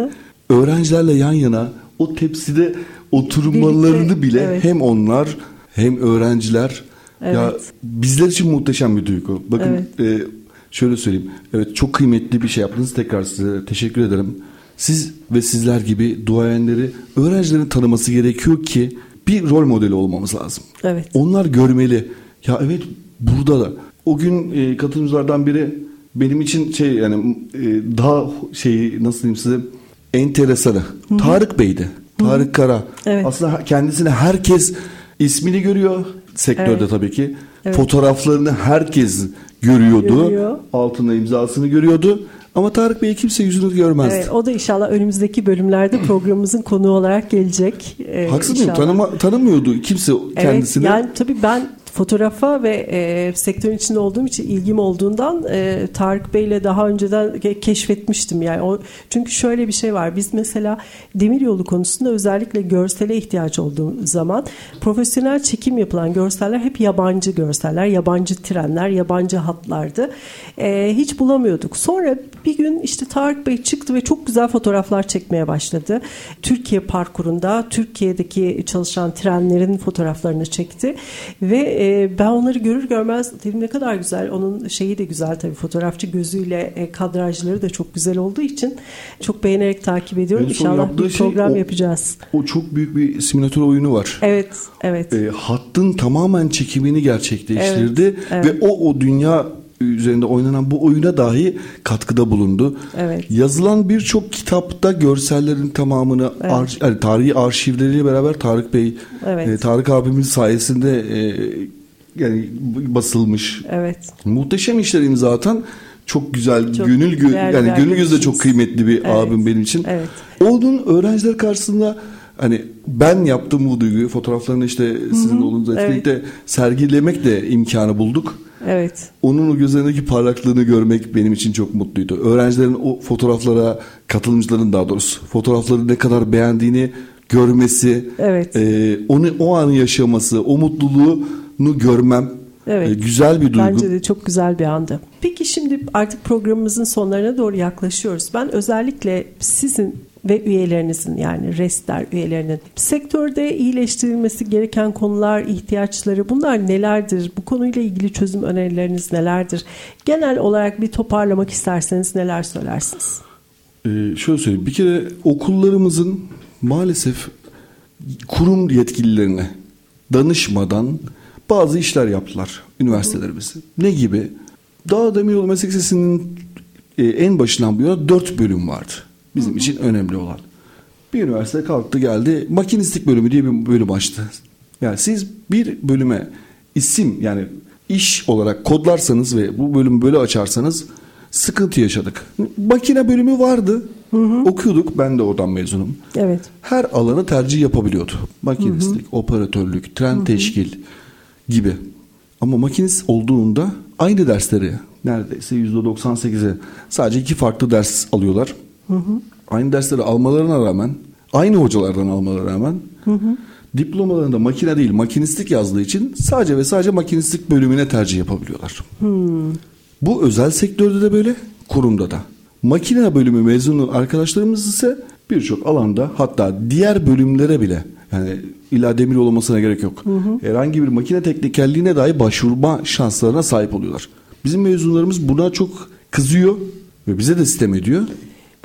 öğrencilerle yan yana o tepside oturmalarını Birlikte, bile evet. hem onlar hem öğrenciler evet. ya bizler için muhteşem bir duygu. Bakın evet. e, şöyle söyleyeyim. Evet çok kıymetli bir şey yaptınız. Tekrar size teşekkür ederim. Siz ve sizler gibi duayenleri öğrencilerin tanıması gerekiyor ki bir rol modeli olmamız lazım. Evet. Onlar görmeli. Ya evet burada da o gün e, katılımcılardan biri benim için şey yani e, daha şey nasıl diyeyim size enteresanı. Tarık Bey'di. Tarık Kara. Evet. Aslında kendisini herkes ismini görüyor sektörde Evet. tabii ki. Evet. Fotoğraflarını herkes görüyordu. Görüyor. Altında imzasını görüyordu. Ama Tarık Bey'i kimse yüzünü görmezdi. Evet, o da inşallah önümüzdeki bölümlerde programımızın konuğu olarak gelecek. Ee, Haksız mıyım? Tanıma, tanımıyordu kimse kendisini. Evet, yani tabii ben fotoğrafa ve e, sektörün içinde olduğum için ilgim olduğundan e, Tarık Bey'le daha önceden ke- keşfetmiştim. Yani o çünkü şöyle bir şey var. Biz mesela demiryolu konusunda özellikle görsele ihtiyaç olduğu zaman profesyonel çekim yapılan görseller hep yabancı görseller yabancı trenler yabancı hatlardı. E, hiç bulamıyorduk. Sonra bir gün işte Tarık Bey çıktı ve çok güzel fotoğraflar çekmeye başladı. Türkiye parkurunda Türkiye'deki çalışan trenlerin fotoğraflarını çekti ve e, ben onları görür görmez dedim ne kadar güzel. Onun şeyi de güzel tabii fotoğrafçı gözüyle e, kadrajları da çok güzel olduğu için çok beğenerek takip ediyorum. En son İnşallah bir şey program o- yapacağız. O çok büyük bir simülatör oyunu var. Evet, evet. E, hattın tamamen çekimini gerçekleştirdi Evet, evet. ve o o dünya üzerinde oynanan bu oyuna dahi katkıda bulundu. Evet. Yazılan birçok kitapta görsellerin tamamını Evet. ar- yani tarihi arşivleriyle beraber Tarık Bey, Evet. e, Tarık abimiz sayesinde e, yani basılmış. Evet. Muhteşem işler imza atan çok güzel Çok gönül gö- yani gönül gözü de çok kıymetli bir Evet, abim benim için. evet. Onun öğrenciler karşısında hani ben yaptığım bu duyguyu fotoğraflarını işte sizin evet. etkinlikte sergilemek de imkanı bulduk. Evet. Onun o gözlerindeki parlaklığını görmek benim için çok mutluydu. Öğrencilerin o fotoğraflara, katılımcıların daha doğrusu fotoğrafları ne kadar beğendiğini görmesi, Evet. e, onu o anı yaşaması, o mutluluğunu görmem Evet. e, güzel bir duygu. Bence de çok güzel bir andı. Peki şimdi artık programımızın sonlarına doğru yaklaşıyoruz. Ben özellikle sizin ve üyelerinizin yani restler üyelerinin sektörde iyileştirilmesi gereken konular, ihtiyaçları bunlar nelerdir? Bu konuyla ilgili çözüm önerileriniz nelerdir? Genel olarak bir toparlamak isterseniz neler söylersiniz? Ee, şöyle söyleyeyim. Bir kere okullarımızın maalesef kurum yetkililerine danışmadan bazı işler yaptılar üniversitelerimiz. Ne gibi? Dağ Demiryolu Meslek Lisesi'nin e, en başından bu yana dört bölüm vardı. Bizim için önemli olan. Bir üniversite kalktı geldi makinistlik bölümü diye bir bölüm açtı. Yani siz bir bölüme isim yani iş olarak kodlarsanız ve bu bölümü böyle açarsanız sıkıntı yaşadık. Makine bölümü vardı. Okuyorduk. Ben de oradan mezunum. Evet. Her alanı tercih yapabiliyordu. Makinistlik, operatörlük, tren teşkil gibi. Ama makinist olduğunda aynı dersleri neredeyse %98'e sadece iki farklı ders alıyorlar. Aynı dersleri almalarına rağmen aynı hocalardan almalarına rağmen diplomalarında makine değil makinistlik yazdığı için sadece ve sadece makinistlik bölümüne tercih yapabiliyorlar. Bu özel sektörde de böyle, kurumda da. Makine bölümü mezunu arkadaşlarımız ise birçok alanda hatta diğer bölümlere bile yani illa demir olmasına gerek yok. Herhangi bir makine teknikerliğine dahi başvurma şanslarına sahip oluyorlar. Bizim mezunlarımız buna çok kızıyor ve bize de sistem ediyor.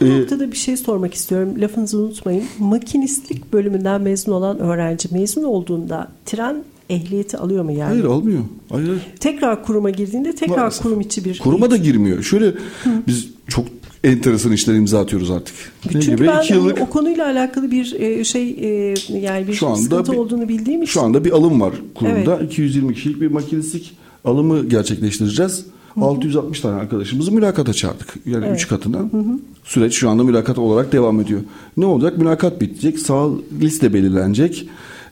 Bu Ee, noktada bir şey sormak istiyorum. Lafınızı unutmayın. Makinistlik bölümünden mezun olan öğrenci mezun olduğunda tren ehliyeti alıyor mu yani? hayır almıyor. Hayır, hayır. Tekrar kuruma girdiğinde tekrar Maalesef. kurum içi bir Kuruma da girmiyor. Şöyle biz çok enteresan işler imza atıyoruz artık. Çünkü gibi? ben İki yıllık o konuyla alakalı bir e, şey e, yani bir Şu anda sıkıntı bir- olduğunu bildiğim için Şu anda bir alım var kurumda. Evet. 220 kişilik bir makinistlik alımı gerçekleştireceğiz. 660 tane arkadaşımızı mülakata çağırdık. Yani 3 katına. Süreç şu anda mülakat olarak devam ediyor. Ne olacak? Mülakat bitecek. Sağ liste belirlenecek.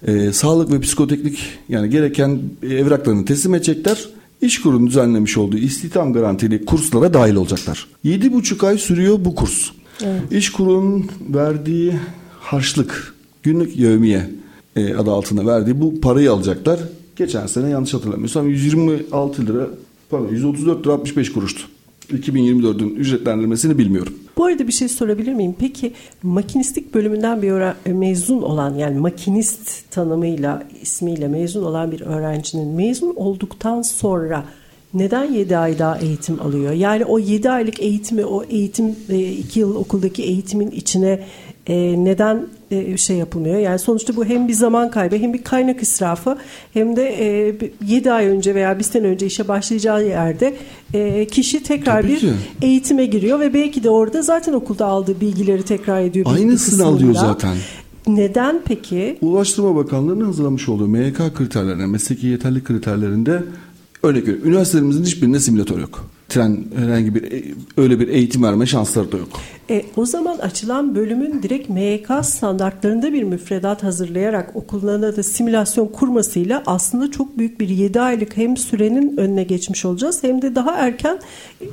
Ee, sağlık ve psikoteknik yani gereken evraklarını teslim edecekler. İş kurumu düzenlemiş olduğu istihdam garantili kurslara dahil olacaklar. 7,5 ay sürüyor bu kurs. İş kurumunun verdiği harçlık, günlük yevmiye e, adı altında verdiği bu parayı alacaklar. Geçen sene yanlış hatırlamıyorsam 126 lira pardon 134 lira 65 kuruştu. 2024'ün ücretlendirmesini bilmiyorum. Bu arada bir şey sorabilir miyim? Peki makinistlik bölümünden bir öğren- mezun olan yani makinist tanımıyla ismiyle mezun olan bir öğrencinin mezun olduktan sonra neden 7 ay daha eğitim alıyor? Yani o 7 aylık eğitimi o eğitim 2 yıl okuldaki eğitimin içine E, neden e, şey yapılmıyor? Yani sonuçta bu hem bir zaman kaybı hem bir kaynak israfı hem de e, 7 ay önce veya bir sene önce işe başlayacağı yerde e, kişi tekrar Tabii bir ki. eğitime giriyor ve belki de orada zaten okulda aldığı bilgileri tekrar ediyor. Aynısını alıyor zaten. Neden peki? Ulaştırma Bakanlığı'nın hazırlamış olduğu MYK kriterlerine, mesleki yeterlilik kriterlerinde örnek veriyorum. Üniversitelerimizin hiçbirinde simülatör yok. Tren herhangi bir öyle bir eğitim verme şansları da yok. E, o zaman açılan bölümün direkt MYK standartlarında bir müfredat hazırlayarak okullarına da simülasyon kurmasıyla aslında çok büyük bir 7 aylık hem sürenin önüne geçmiş olacağız hem de daha erken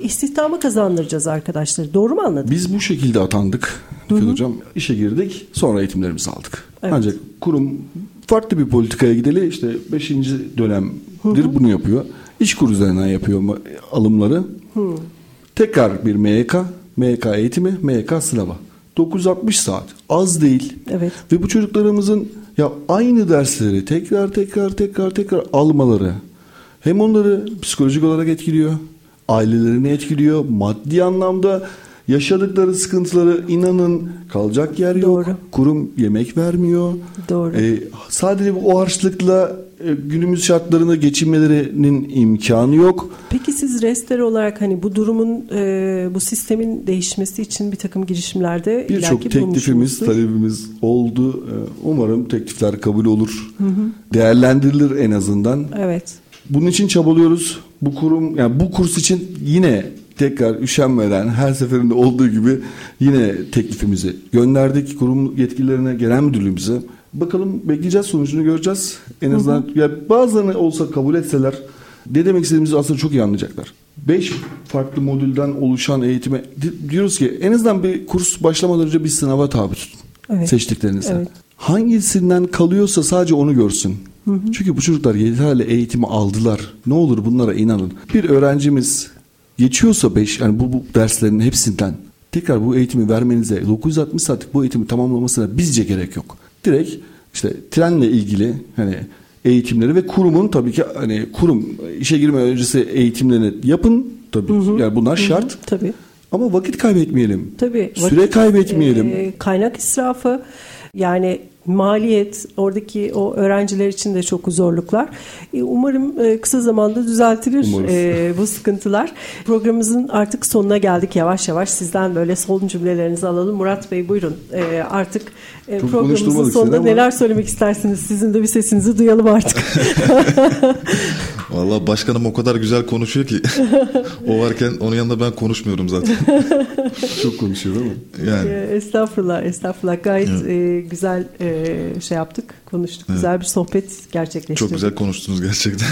istihdamı kazandıracağız arkadaşlar. Doğru mu anladım? Biz bu şekilde atandık. Nükhet Hocam işe girdik sonra eğitimlerimizi aldık. Evet. Ancak kurum farklı bir politikaya gideli işte 5. dönemdir bunu yapıyor. İş kur üzerinden yapıyor alımları. Tekrar bir MYK, MYK eğitimi, MYK sınavı. 960 saat az değil. Evet. Ve bu çocuklarımızın ya aynı dersleri tekrar tekrar tekrar tekrar almaları hem onları psikolojik olarak etkiliyor, ailelerini etkiliyor, maddi anlamda yaşadıkları sıkıntıları inanın kalacak yer yok. Doğru. Kurum yemek vermiyor. Doğru. Ee, sadece bu- o harçlıkla e, günümüz şartlarında geçinmelerinin imkanı yok. Peki siz restler olarak hani bu durumun e, bu sistemin değişmesi için bir takım girişimlerde Birçok teklifimiz, talebimiz oldu. Ee, Umarım teklifler kabul olur. Değerlendirilir en azından. Evet. Bunun için çabalıyoruz. Bu kurum yani bu kurs için yine tekrar üşenmeden her seferinde olduğu gibi yine teklifimizi gönderdik kurum yetkililerine, genel müdürlüğümüze. Bakalım bekleyeceğiz sonucunu göreceğiz. En azından ya bazılarını olsa kabul etseler ne demek istediğimizi aslında çok iyi anlayacaklar. 5 farklı modülden oluşan eğitime di- diyoruz ki en azından bir kurs başlamadan önce bir sınava tabi tutun. Evet. Seçtiklerinize. Evet. Hangisinden kalıyorsa sadece onu görsün. Çünkü bu çocuklar yeterli eğitimi aldılar. Ne olur bunlara inanın. Bir öğrencimiz geçiyorsa 5 yani bu, bu derslerin hepsinden tekrar bu eğitimi vermenize 960 saatlik bu eğitimi tamamlamasına bizce gerek yok. Direkt işte trenle ilgili hani eğitimleri ve kurumun tabii ki hani kurum işe girmeden öncesi eğitimlerini yapın tabii ki. yani bunlar şart. Tabii. Ama vakit kaybetmeyelim. Tabii. Süre vakit, kaybetmeyelim. e, kaynak israfı yani maliyet oradaki o öğrenciler için de çok zorluklar. E, umarım e, kısa zamanda düzeltilir e, bu sıkıntılar. Programımızın artık sonuna geldik yavaş yavaş. Sizden böyle son cümlelerinizi alalım. Murat Bey buyurun. E, artık Çok programımızın sonunda ama- neler söylemek istersiniz? Sizin de bir sesinizi duyalım artık. Vallahi başkanım o kadar güzel konuşuyor ki o varken onun yanında ben konuşmuyorum zaten. Çok konuşuyor değil mi? Yani E, estağfurullah, estağfurullah. Gayet e, güzel e, şey yaptık, konuştuk. Güzel bir sohbet gerçekleştirdik. çok güzel konuştunuz gerçekten.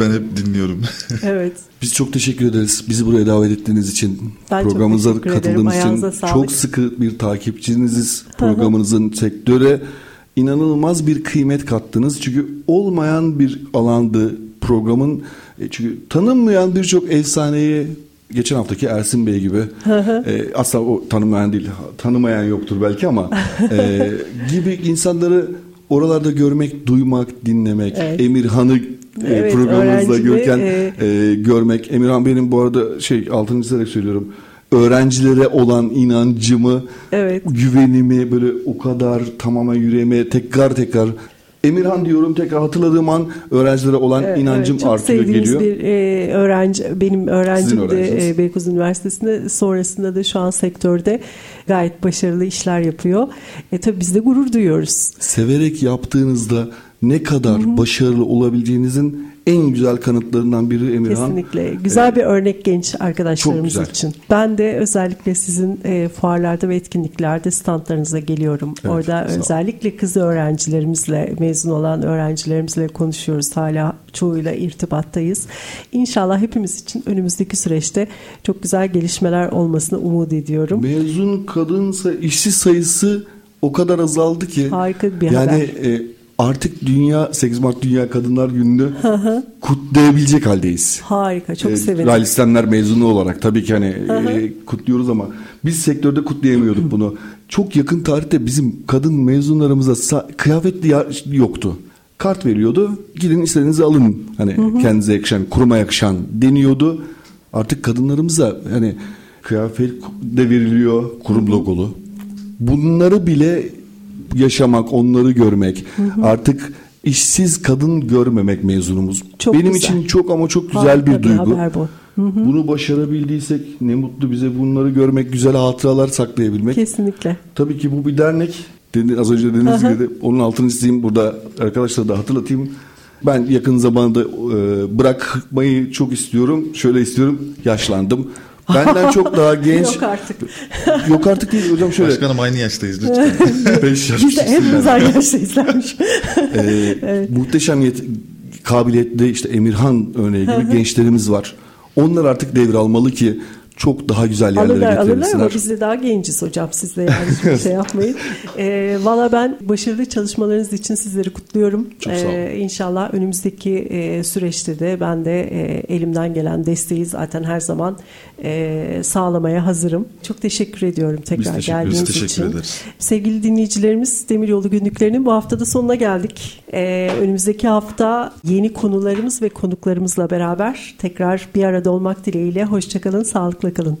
ben hep dinliyorum. Evet. Biz çok teşekkür ederiz. Bizi buraya davet ettiğiniz için, Ben programımıza katıldığınız için sağlık. çok sıkı bir takipçiniziz. Programınızın sektöre inanılmaz bir kıymet kattınız. Çünkü olmayan bir alandı programın. E, Çünkü tanınmayan birçok efsaneyi geçen haftaki Ersin Bey gibi e, asla o tanımayan değil tanımayan yoktur belki ama e, gibi insanları oralarda görmek, duymak, dinlemek, Evet. Emirhan'ı e, Evet, programımızda görken e, e, görmek. Emirhan benim bu arada şey altını çizerek söylüyorum. Öğrencilere olan inancımı, Evet. güvenimi böyle o kadar tamamen yüreğime tekrar tekrar Emirhan diyorum tekrar hatırladığım an öğrencilere olan Evet, inancım evet, çok artıyor geliyor. bir e, öğrenci benim öğrencim de e, Beykoz Üniversitesi'nde sonrasında da şu an sektörde gayet başarılı işler yapıyor. E tabii biz de gurur duyuyoruz. Severek yaptığınızda ne kadar başarılı olabileceğinizin en güzel kanıtlarından biri Emirhan. Kesinlikle. Güzel bir örnek genç arkadaşlarımız için. Ben de özellikle sizin e, fuarlarda ve etkinliklerde standlarınıza geliyorum. Evet, Orada özellikle kız öğrencilerimizle, mezun olan öğrencilerimizle konuşuyoruz. Hala çoğuyla irtibattayız. İnşallah hepimiz için önümüzdeki süreçte çok güzel gelişmeler olmasını umut ediyorum. Mezun kadınsa işsiz sayısı o kadar azaldı ki. Harika bir yani, haber. e, artık dünya 8 Mart Dünya Kadınlar Günü'nü kutlayabilecek haldeyiz. Harika, çok E, sevindim. Rally sistemler mezunu olarak tabii ki hani e, kutluyoruz ama biz sektörde kutlayamıyorduk bunu. Çok yakın tarihte bizim kadın mezunlarımıza ya- yoktu. Kart veriyordu. Gidin istediğinizi alın. Hani kendinize yakışan, kuruma yakışan deniyordu. Artık kadınlarımıza hani kıyafet de veriliyor kurum logolu. bunları bile yaşamak, onları görmek. Artık işsiz kadın görmemek mezunumuz. Çok Benim güzel. için çok ama çok güzel Harika bir duygu. haber bu. Bunu başarabildiysek ne mutlu bize bunları görmek, güzel hatıralar saklayabilmek. Kesinlikle. Tabii ki bu bir dernek. Az önce dediğiniz gibi de onun altını çizeyim. Burada arkadaşlara da hatırlatayım. Ben yakın zamanda e, bırakmayı çok istiyorum. Şöyle istiyorum. Yaşlandım. Benden çok daha genç. Yok artık. Yok artık değil hocam şöyle. Başkanım aynı yaştayız lütfen. 5 yaş Biz de hepimiz aynı yaşta izlenmiş. Ee, Muhteşem yet- kabiliyetli işte Emirhan örneği gibi gençlerimiz var. Onlar artık devralmalı ki çok daha güzel yerlere alırlar alırlar getirebilsinler. ama biz de daha genciz hocam siz de yani şey yapmayın. Ee, Valla ben başarılı çalışmalarınız için sizleri kutluyorum. Çok sağ olun. Ee, inşallah önümüzdeki e, süreçte de ben de e, elimden gelen desteği zaten her zaman e, sağlamaya hazırım. Çok teşekkür ediyorum tekrar teşekkür ederiz. geldiğiniz Biz teşekkür için. ederiz. Sevgili dinleyicilerimiz Demiryolu günlüklerinin bu haftada sonuna geldik. Ee, önümüzdeki hafta yeni konularımız ve konuklarımızla beraber tekrar bir arada olmak dileğiyle. Hoşçakalın, sağlıkla kalın.